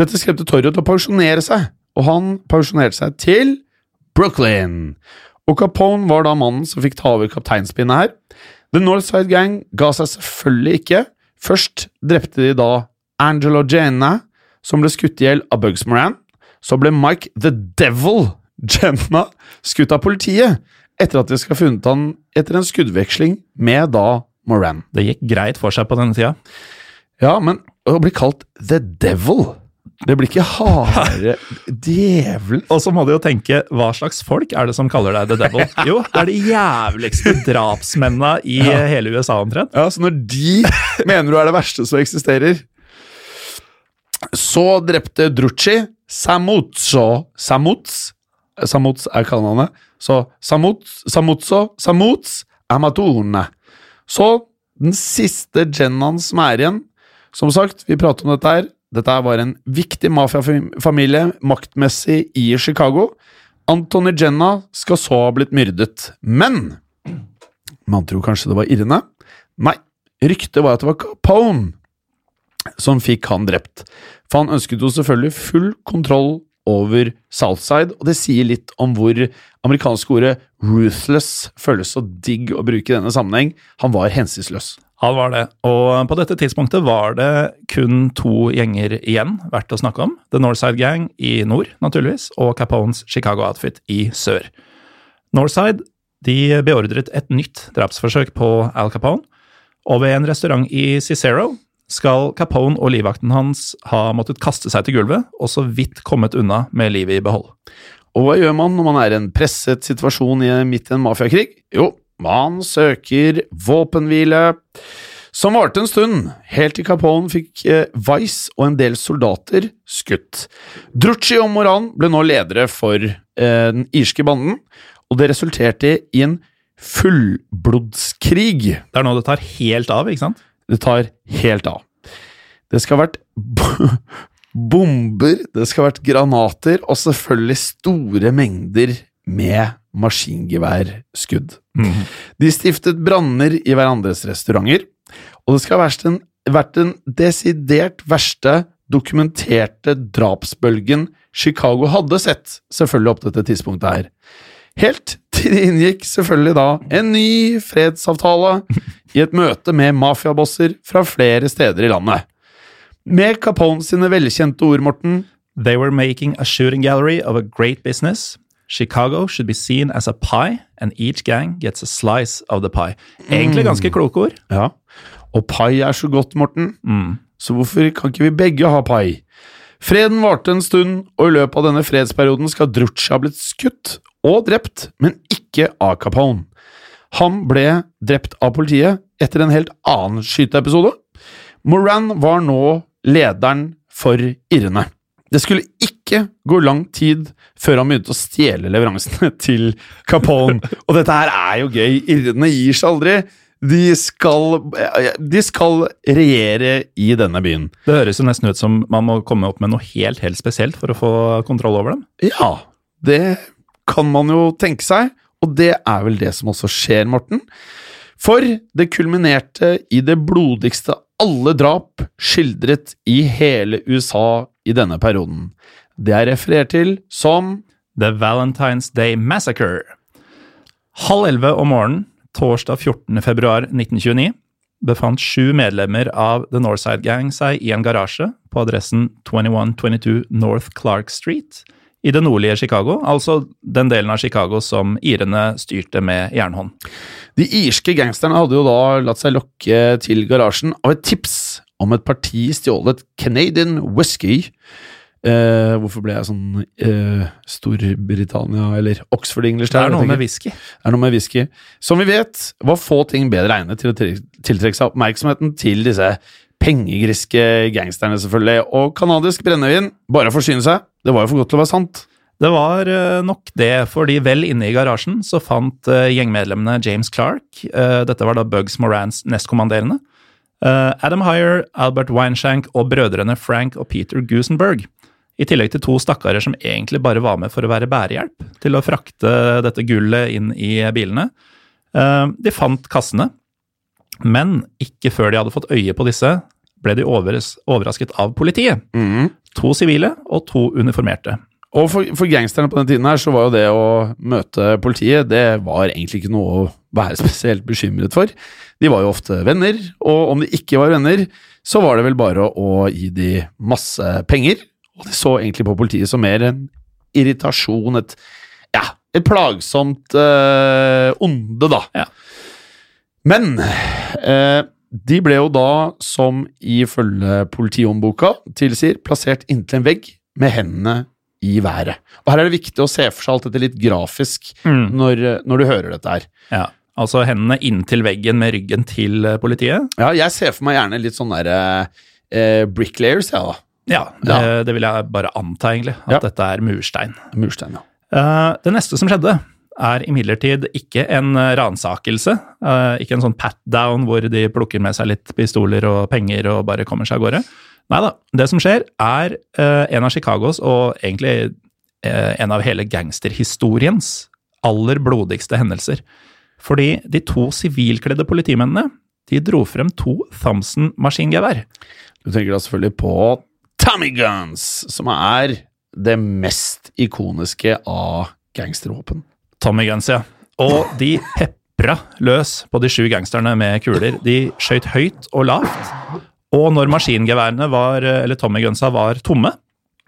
Dette skremte Torrio til å pensjonere seg, og han pensjonerte seg til Brooklyn. Og Capone var da mannen som fikk ta over kapteinspinnet her. The Northside Gang ga seg selvfølgelig ikke. Først drepte de da Angelo Jenna, som ble skutt i hjel av Bugs Moran. Så ble Mike The Devil Jenna skutt av politiet, etter at de skal ha funnet han etter en skuddveksling med da Moran.
Det gikk greit for seg på denne tida.
Ja, men å bli kalt The Devil det blir ikke harde Djevelen.
Og så må du jo tenke, hva slags folk er det som kaller deg The Devil? Jo, det er de jævligste drapsmennene i ja. hele USA omtrent.
Ja, så når de mener du er det verste som eksisterer Så drepte Druchi Samuzzo Samuz Samuz er kallenavnet. Så Samuz, Samuzzo Samuz Amatone. Så den siste Jennan som er igjen Som sagt, vi prater om dette her dette var en viktig mafiafamilie maktmessig i Chicago. Anthony Jenna skal så ha blitt myrdet, men Man tror kanskje det var Irene? Nei, ryktet var at det var Capone som fikk han drept. For han ønsket jo selvfølgelig full kontroll over Southside, og det sier litt om hvor amerikanske ordet 'ruthless' føles så digg å bruke i denne sammenheng. Han var hensynsløs.
Han var det. Og på dette tidspunktet var det kun to gjenger igjen verdt å snakke om. The Northside Gang i nord, naturligvis, og Capones Chicago Outfit i sør. Northside de beordret et nytt drapsforsøk på Al Capone, Og ved en restaurant i Cicero skal Capone og livvakten hans ha måttet kaste seg til gulvet, og så vidt kommet unna med livet i behold.
Og hva gjør man når man er i en presset situasjon midt i en mafiakrig? Jo, man søker våpenhvile. Som varte en stund, helt til Capone fikk eh, Vice og en del soldater skutt. Drucci og Moran ble nå ledere for eh, den irske banden, og det resulterte i en fullblodskrig.
Det er nå det tar helt av, ikke sant?
Det tar helt av. Det skal ha vært bomber, det skal ha vært granater, og selvfølgelig store mengder med maskingeværskudd. De stiftet branner i hverandres restauranter, og det skal ha vært den, vært den desidert verste dokumenterte drapsbølgen Chicago hadde sett, selvfølgelig opp til dette tidspunktet her. Helt til de inngikk selvfølgelig da en ny fredsavtale i et møte med mafiabosser fra flere steder i landet. Med Capone sine velkjente ord, Morten,
They were making a shooting gallery of a great business. Chicago should be seen as a pie, and each gang gets a slice of the pie. Egentlig ganske kloke ord.
Ja. Og pai er så godt, Morten. Så hvorfor kan ikke vi begge ha pai? Freden varte en stund, og i løpet av denne fredsperioden skal Drucci ha blitt skutt og drept, men ikke av Capone. Han ble drept av politiet etter en helt annen skyteepisode. Moran var nå lederen for irrene. Det skulle ikke gå lang tid før han begynte å stjele leveransene til Capone. Og dette her er jo gøy. Irrene gir seg aldri. De skal, de skal regjere i denne byen.
Det høres jo nesten ut som man må komme opp med noe helt, helt spesielt for å få kontroll over dem.
Ja, det kan man jo tenke seg, og det er vel det som også skjer, Morten. For det kulminerte i det blodigste alle drap skildret i hele USA i denne perioden. Det er referert til som
The Valentine's Day Massacre. Halv elleve om morgenen torsdag 14. februar 1929 befant sju medlemmer av The Northside Gang seg i en garasje på adressen 2122 North Clark Street i det nordlige Chicago, altså den delen av Chicago som irene styrte med jernhånd.
De irske gangsterne hadde jo da latt seg lokke til garasjen av et tips om et parti stjålet Canadian whisky. Eh, hvorfor ble jeg sånn eh, Storbritannia eller Oxford English?
Det er noe med whisky.
Det er noe med whisky. Som vi vet, var få ting bedre egnet til å til- tiltrekke seg oppmerksomheten til disse pengegriske gangsterne, selvfølgelig. Og canadisk brennevin, bare å forsyne seg, det var jo for godt til å være sant.
Det var eh, nok det, fordi vel inne i garasjen så fant eh, gjengmedlemmene James Clark, eh, dette var da Bugs Morans nestkommanderende, Adam Heyer, Albert Weinschank og brødrene Frank og Peter Gusenberg. I tillegg til to stakkarer som egentlig bare var med for å være bærehjelp til å frakte dette gullet inn i bilene. Eh, De fant kassene, men ikke før de hadde fått øye på disse, ble de overrasket av politiet. To sivile og to uniformerte.
Og for, for gangsterne på den tiden her, så var jo det å møte politiet, det var egentlig ikke noe å være spesielt bekymret for. De var jo ofte venner, og om de ikke var venner, så var det vel bare å, gi de masse penger. Og de så egentlig på politiet som mer en irritasjon, et, ja, et plagsomt eh, onde, da.
Ja.
Men eh, de ble jo da, som ifølge politihåndboka tilsier, plassert inntil en vegg med hendene i været. Og her er det viktig å se for seg alt dette litt grafisk når, når du hører dette her.
Ja, altså hendene inntil veggen med ryggen til eh, politiet.
Ja, jeg ser for meg gjerne litt sånn derre eh, bricklayers, jeg, da.
Ja, det, det vil jeg bare anta, egentlig. At
Ja.
dette er murstein.
Murstein, ja.
Uh, det neste som skjedde, er imidlertid ikke en eh, ransakelse. eh, ikke en sånn pat-down hvor de plukker med seg litt pistoler og penger og bare kommer seg av gårde. Nei da. Det som skjer, er eh, en av Chicagos, og egentlig en av hele gangsterhistoriens aller blodigste hendelser. Fordi de to sivilkledde politimennene de dro frem to Thompson-maskingevær.
Du tenker da selvfølgelig på Tommy Guns, som er det mest ikoniske av gangstervåpen.
Tommy Guns, ja. Og de pepra løs på de sju gangsterne med kuler. De skøyt høyt og lavt. Og når maskingeværene var, eller Tommy Gunsa var tomme,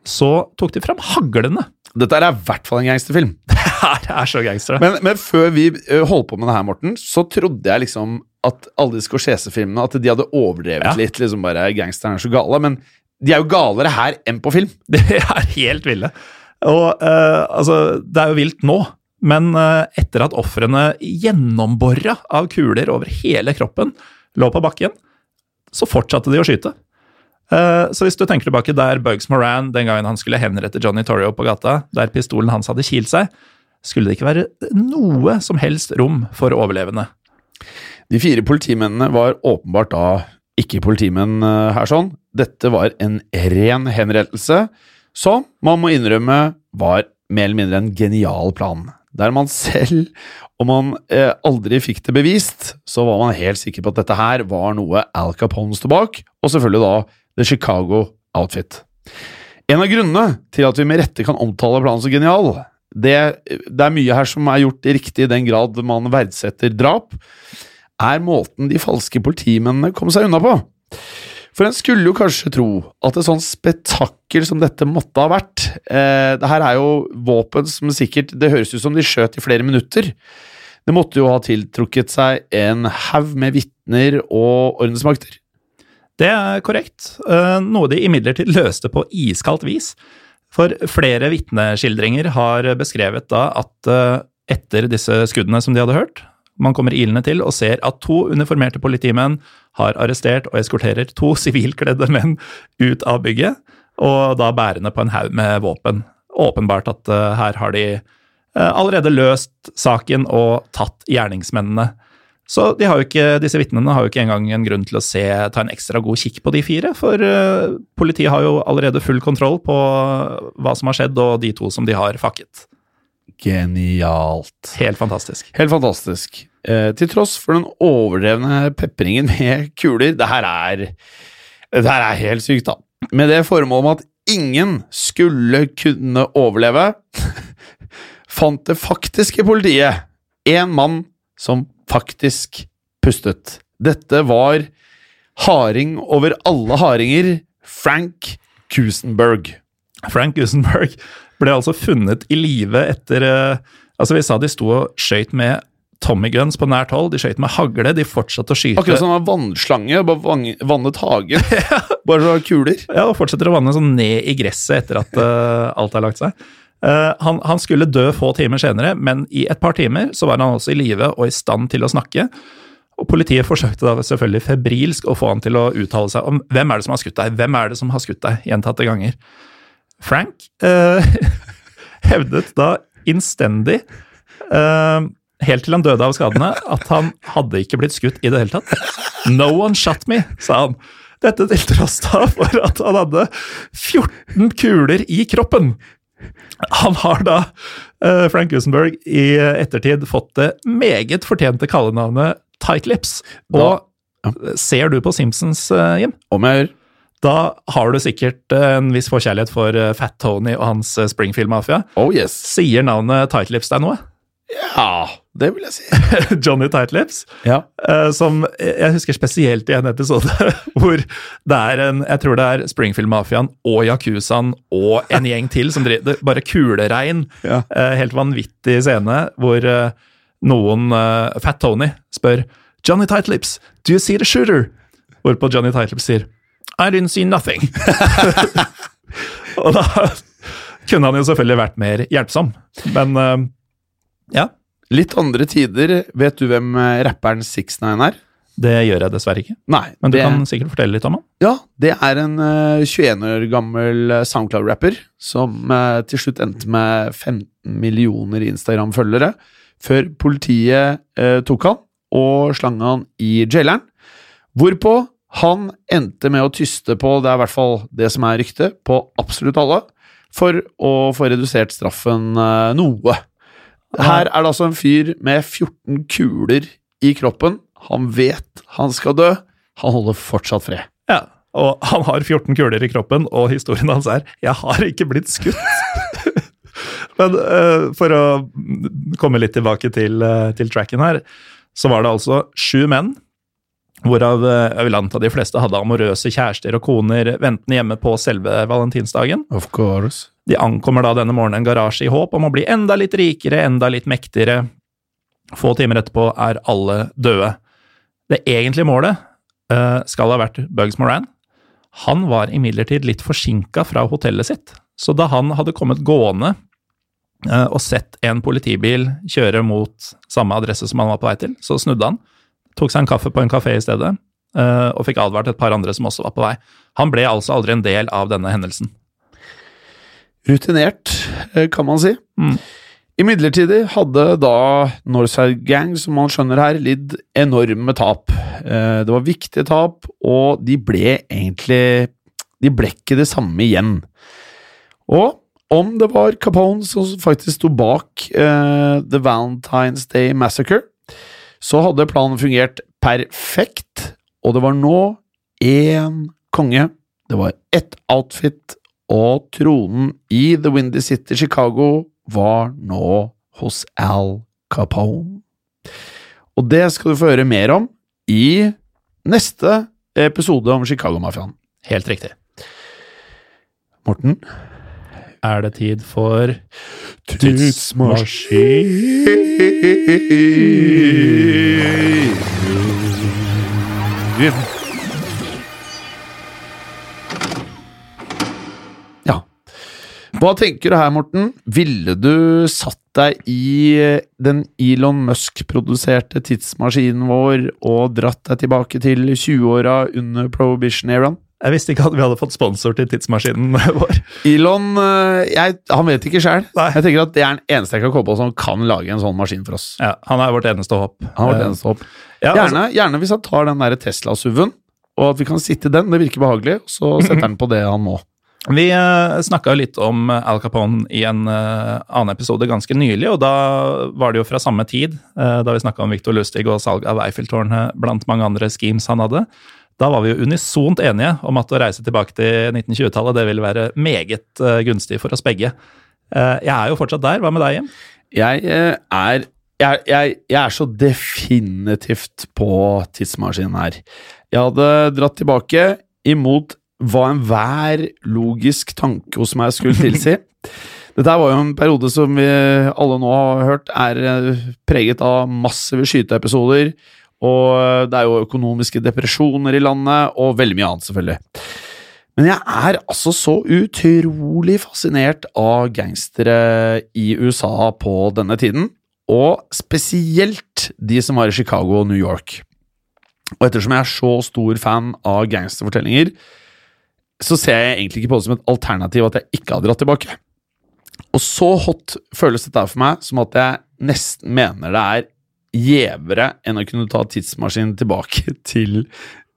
så tok de fram haglene.
Dette er i hvert fall en gangsterfilm.
Det her er så gangster.
Men, men før vi holdt på med det her, Morten, så trodde jeg liksom at alle de Scorsese-filmene At de hadde overdrevet
Ja.
litt. liksom bare Gangsterne er så gale. Men de er jo galere her enn på film.
Det er helt ville. Og uh, altså, det er jo vilt nå, men eh, etter at ofrene gjennombora av kuler over hele kroppen lå på bakken, så fortsatte de å skyte. Eh, så hvis du tenker tilbake der Bugs Moran den gangen han skulle henrette Johnny Torrio på gata, der pistolen hans hadde kilt seg, skulle det ikke være noe som helst rom for overlevende.
De fire politimennene var åpenbart da ikke politimenn eh, her sånn. Dette var en ren henrettelse som man må innrømme var mer eller mindre en genial plan. Der man selv, om man eh, aldri fikk det bevist, så var man helt sikker på at dette her var noe Al Capone sto bak, og selvfølgelig da The Chicago Outfit. En av grunnene til at vi med rette kan omtale planen så genial, det, det er mye her som er gjort riktig i den grad man verdsetter drap, er måten de falske politimennene kom seg unna på. For en skulle jo kanskje tro at et sånt spetakkel som dette måtte ha vært eh, Det her er jo våpen som sikkert Det høres ut som de skjøt i flere minutter. Det måtte jo ha tiltrukket seg en haug med vitner og ordensmakter.
Det er korrekt, eh, noe de imidlertid løste på iskaldt vis. For flere vitneskildringer har beskrevet da at eh, etter disse skuddene som de hadde hørt, man kommer ilende til og ser at to uniformerte politimenn har arrestert og eskorterer to sivilkledde menn ut av bygget, og da bærende på en haug med våpen. Åpenbart at eh, her har de eh, allerede løst saken og tatt gjerningsmennene. Så de har jo ikke, disse vitnene har jo ikke engang en grunn til å se, ta en ekstra god kikk på de fire, for eh, politiet har jo allerede full kontroll på hva som har skjedd, og de to som de har fakket.
Genialt.
Helt fantastisk.
Helt fantastisk. Eh, til tross for den overdrevne pepringen med kuler Det her er Det her er helt sykt, da. Med det formålet om at ingen skulle kunne overleve, fant det faktiske politiet en mann som faktisk pustet. Dette var harding over alle hardinger, Frank Kusenberg.
Frank Kusenberg ble altså funnet i live etter eh, Altså, vi sa de sto og skøyt med Tommy Guns på nært hold, de skøyt med hagle, de fortsatte å skyte
Akkurat som en vannslange, bare vannet hagen. Bare så kuler.
Ja, og fortsetter å vanne sånn ned i gresset etter at uh, alt har lagt seg. Uh, han, han skulle dø få timer senere, men i et par timer så var han også i live og i stand til å snakke. Og Politiet forsøkte da selvfølgelig febrilsk å få han til å uttale seg om hvem er det som har skutt deg, hvem er det som har skutt deg, gjentatte ganger. Frank uh, hevdet da innstendig, eh, helt til han døde av skadene, at han hadde ikke blitt skutt i det hele tatt. No one shot me, sa han. Dette til tross da for at han hadde 14 kuler i kroppen. Han har da, eh, Frank Gusenberg, i ettertid fått det meget fortjente kallenavnet Tight Lips. Og ser du på Simpsons, eh, Jim?
Om jeg gjør.
Da har du sikkert eh, en viss forkjærlighet for eh, Fat Tony og hans eh, Springfield-mafia.
Oh yes.
Sier navnet Tight Lips deg noe?
Ja, det vil jeg si.
Johnny Tightlips.
Ja.
Eh, som jeg husker spesielt i en episode hvor det er en Jeg tror det er Springfield-mafiaen og Yakuzaen og en gjeng til som driver Bare kuleregn.
Ja.
Eh, helt vanvittig scene hvor eh, noen Fat Tony spør Johnny Tightlips, do you see the shooter? Hvorpå Johnny Tightlips sier I didn't see nothing. og da kunne han jo selvfølgelig vært mer hjelpsom, men ja.
Litt andre tider. Vet du hvem eh, rapperen 69 er?
Det gjør jeg dessverre ikke.
Nei.
Men du
det,
kan sikkert fortelle litt om han.
Ja, det er en eh, 21 år gammel eh, SoundCloud-rapper som eh, til slutt endte med 15 millioner Instagram-følgere, før politiet eh, tok han og slang han i jaileren. Hvorpå han endte med å tyste på, det er i hvert fall det som er ryktet, på absolutt alle, for å få redusert straffen eh, noe. Her er det altså en fyr med 14 kuler i kroppen. Han vet han skal dø. Han holder fortsatt fred.
Ja, og han har 14 kuler i kroppen, og historien hans er 'jeg har ikke blitt skutt'. Men uh, for å komme litt tilbake til, uh, til tracken her, så var det altså sju menn, hvorav eh, jeg vil anta de fleste hadde amorøse kjærester og koner ventende hjemme på selve valentinsdagen.
Of course.
De ankommer da denne morgenen en garasje i håp om å bli enda litt rikere, enda litt mektigere. Få timer etterpå er alle døde. Det egentlige målet eh, skal ha vært Bugs Moran. Han var imidlertid litt forsinka fra hotellet sitt, så da han hadde kommet gående eh, og sett en politibil kjøre mot samme adresse som han var på vei til, så snudde han, tok seg en kaffe på en kafé i stedet, eh, og fikk advart et par andre som også var på vei. Han ble altså aldri en del av denne hendelsen.
Rutinert, eh, kan man si.
Mm.
Imidlertid hadde da Northside Gang, som man skjønner her, lidd enorme tap. Eh, Det var viktige tap, og de ble egentlig De ble ikke det samme igjen. Og om det var Capone som faktisk sto bak uh, The Valentine's Day Massacre, så hadde planen fungert perfekt, og det var nå én konge. Det var ett outfit, og tronen i The Windy City Chicago var nå hos Al Capone. Og det skal du få høre mer om i neste episode om Chicago-mafiaen.
Helt riktig.
Morten?
Er det tid for
Tidsmaskin. Hva tenker du her, Morten? Ville du satt deg i den Elon Musk-produserte tidsmaskinen vår og dratt deg tilbake til 20-åra under prohibition-eraen?
Jeg visste ikke at vi hadde fått sponsor til tidsmaskinen vår.
Elon eh, jeg, han vet ikke sjøl. Jeg tenker at det er den eneste jeg kan komme på som kan lage en sånn maskin for oss.
Ja, han er vårt eneste håp.
Han er vært
Eh,
eneste håp.
Ja, altså,
Gjerne, gjerne hvis han tar den Tesla-SUV-en, og at vi kan sitte i den. Det virker behagelig. Så setter han på det han må.
Vi uh, snakka litt om eh, Al Capone i en eh, annen episode ganske nylig, og da var det jo fra samme tid, eh, da vi snakka om Victor Lustig og salg av Eiffeltårnet blant mange andre schemes han hadde. Da var vi jo unisont enige om at å reise tilbake til 1920-tallet det ville være meget eh, gunstig for oss begge. Eh, jeg er jo fortsatt der. Hva med deg, Jim?
Jeg eh, er jeg, jeg, jeg er så definitivt på tidsmaskinen her. Jeg hadde dratt tilbake imot hva enhver logisk tanke hos meg skulle tilsi. Dette her var jo en periode som vi alle nå har hørt er eh, preget av massive skyteepisoder, og eh, det er jo økonomiske depresjoner i landet, og veldig mye annet, selvfølgelig. Men jeg er altså så utrolig fascinert av gangstere i USA på denne tiden, og spesielt de som var i Chicago og New York. Og ettersom jeg er så stor fan av gangsterfortellinger, så ser jeg egentlig ikke på det som et alternativ at jeg ikke har dratt tilbake. Og så hot føles dette for meg som at jeg nesten mener det er gjevere enn å kunne ta tidsmaskinen tilbake til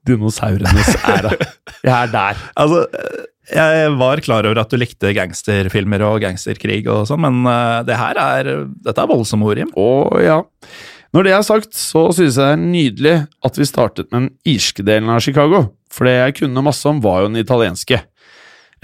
dinosaurenes æra. Jeg er der.
Altså, jeg var klar over at du likte gangsterfilmer og gangsterkrig og sånn, men eh, det her er, dette er voldsomme ord, Jim.
Å ja. Når det er sagt, så synes jeg det er nydelig at vi startet med den irske delen av Chicago. For det jeg kunne masse om, var jo den italienske.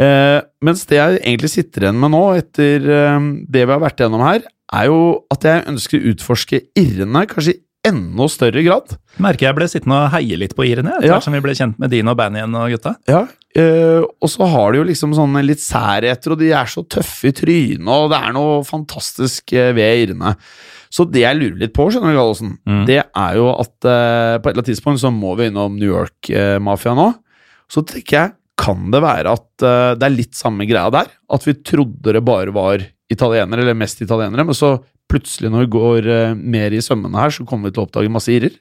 Eh, mens det jeg egentlig sitter igjen med nå, etter eh, det vi har vært gjennom her, er jo at jeg ønsker å utforske irrene kanskje i enda større grad.
Merker jeg ble sittende og heie litt på irene, etter
Ja.
hvert som vi ble kjent med Dino, Banyan og gutta.
Ja, eh, og så har de jo liksom sånne litt særheter, og de er så tøffe i trynet, og det er noe fantastisk eh, ved irene. Så det jeg lurer litt på, skjønner du, Gallosen,
Mm.
det er jo at eh, på et eller annet tidspunkt så må vi innom New York-mafia nå. Så tenker jeg, kan det være at eh, det er litt samme greia der? At vi trodde det bare var italienere, eller mest italienere, men så plutselig når vi går eh, mer i sømmene her, så kommer vi til å oppdage masse irer.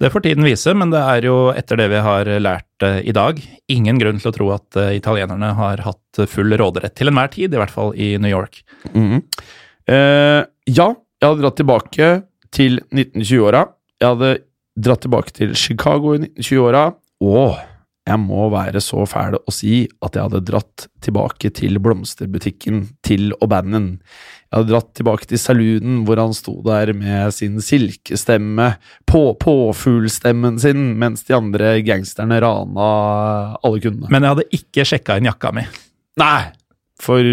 Det får tiden vise, men det er jo etter det vi har lært eh, i dag, ingen grunn til å tro at eh, italienerne har hatt full råderett til enhver tid, i hvert fall i New York.
Mhm. Eh, ja, jeg hadde dratt tilbake til 1920-åra. Jeg hadde dratt tilbake til Chicago i 1920-åra. Og jeg må være så fæl å si at jeg hadde dratt tilbake til blomsterbutikken til O'Bannon. Jeg hadde dratt tilbake til saloonen hvor han sto der med sin silkestemme, på påfuglstemmen sin, mens de andre gangsterne rana alle kundene.
Men jeg hadde ikke sjekka inn jakka mi.
Nei! For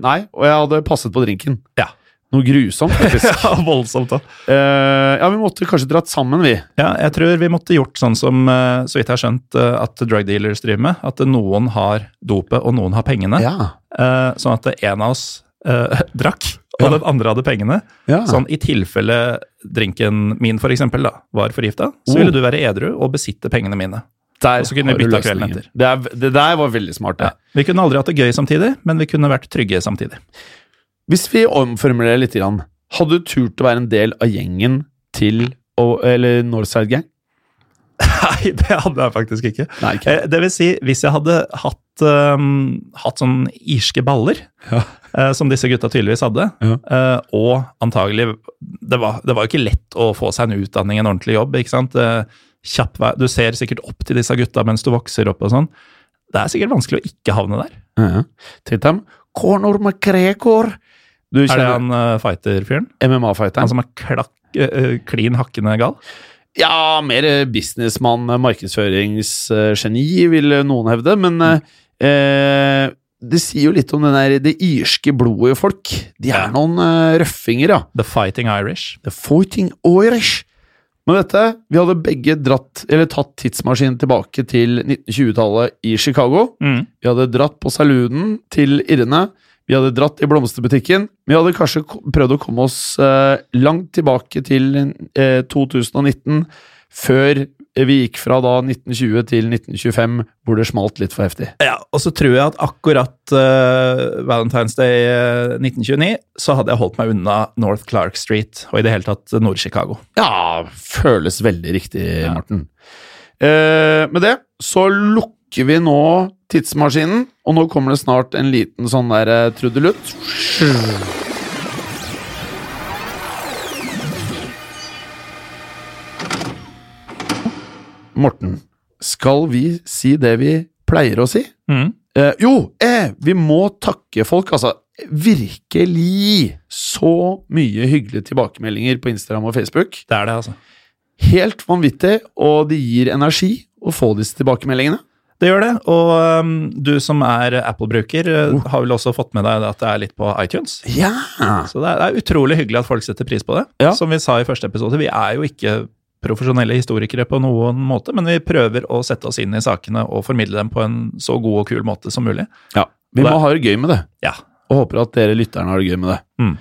Nei, og jeg hadde passet på drinken.
Ja.
Noe grusomt, faktisk.
Ja, voldsomt da.
Uh, ja, vi måtte kanskje dratt sammen, vi.
Ja, jeg tror vi måtte gjort sånn som, uh, så vidt jeg har skjønt, uh, at drug dealers driver med. At noen har dopet, og noen har pengene.
Ja.
Sånn at en av oss drakk, og
Ja.
den andre hadde pengene.
Ja.
Sånn i tilfelle drinken min for eksempel da, var forgifta, så
Oh.
ville du være edru og besitte pengene mine.
Der
Og så kunne vi bytta kvelden etter.
Det, er, det der var veldig smart.
Ja. Vi kunne aldri hatt det gøy samtidig, men vi kunne vært trygge samtidig.
Hvis vi omformulerer litt, hadde du turt å være en del av gjengen til eller Northside Gang?
Nei, det hadde jeg faktisk ikke.
Nei, ikke.
Eh, Det vil si, hvis jeg hadde hatt, um, hatt sånn irske baller,
Ja.
uh, som disse gutta tydeligvis hadde,
Ja.
uh, og antagelig det var, det var jo ikke lett å få seg en utdanning, en ordentlig jobb, ikke sant? Uh, kjapp vei, du ser sikkert opp til disse gutta mens du vokser opp og sånn. Det er sikkert vanskelig å ikke havne der.
Ja. Titt dem. Conor McGregor. Du
Er det
kjenner
han uh, fighter-fyren? Han
MMA-fighteren?
som er klakk, eh, eh, klin hakkende gal?
Ja, mer businessmann, markedsføringsgeni, vil noen hevde. Men eh, det sier jo litt om den der, det irske blodet i folk. De er noen eh, røffinger, ja.
The Fighting Irish.
The Fighting Irish. Men dette, vi hadde begge dratt, eller tatt tidsmaskinen tilbake til 1920-tallet i Chicago.
Mm.
Vi hadde dratt på saloonen til Irene. Vi hadde dratt i blomsterbutikken. Vi hadde kanskje prøvd å komme oss eh, langt tilbake til eh, 2019, før vi gikk fra da 1920 til 1925, hvor det smalt litt for heftig.
Ja, og så tror jeg at akkurat uh, Valentine's Day eh, 1929, så hadde jeg holdt meg unna North Clark Street, og i det hele tatt Nord-Chicago.
Ja, føles veldig riktig, Morten. Uh, med det så lukker vi nå tidsmaskinen, og nå kommer det snart en liten sånn der eh, trudelutt. Morten, skal vi si det vi pleier å si?
Mm.
Eh, jo, eh, vi må takke folk, altså. Virkelig så mye hyggelige tilbakemeldinger på Instagram og Facebook.
Det er det, altså.
Helt vanvittig, og det gir energi å få disse tilbakemeldingene.
Det gjør det, og um, du som er Apple-bruker, uh, har vel også fått med deg at det er litt på iTunes.
Ja!
Så det er, det er utrolig hyggelig at folk setter pris på det.
Ja.
Som vi sa i første episode, vi er jo ikke profesjonelle historikere på noen måte, men vi prøver å sette oss inn i sakene og formidle dem på en så god og kul måte som mulig.
ja. Vi må ha det gøy med det,
Ja.
og håper at dere lytterne har det gøy med det.
Mm.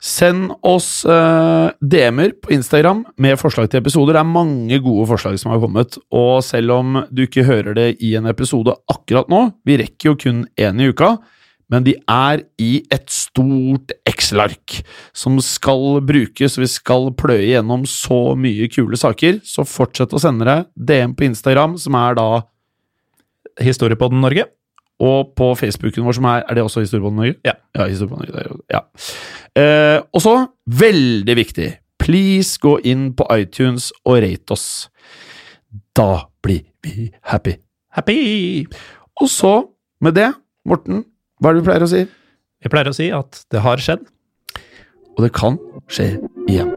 Send oss eh, DM-er på Instagram med forslag til episoder. Det er mange gode forslag som har kommet, og selv om du ikke hører det i en episode akkurat nå, vi rekker jo kun én i uka, men de er i et stort Excel-ark som skal brukes, vi skal pløye gjennom så mye kule saker, så fortsett å sende det. DM på Instagram, som er da
Historiepodden Norge.
Og på Facebooken vår, som er Er det også Historiebåndet Norge?
Ja.
ja Norge, ja. Eh, og så, veldig viktig, please gå inn på iTunes og rate oss. Da blir vi happy.
Happy!
Og så, med det, Morten, hva er det du pleier å si?
Vi pleier å si at det har skjedd.
Og det kan skje igjen.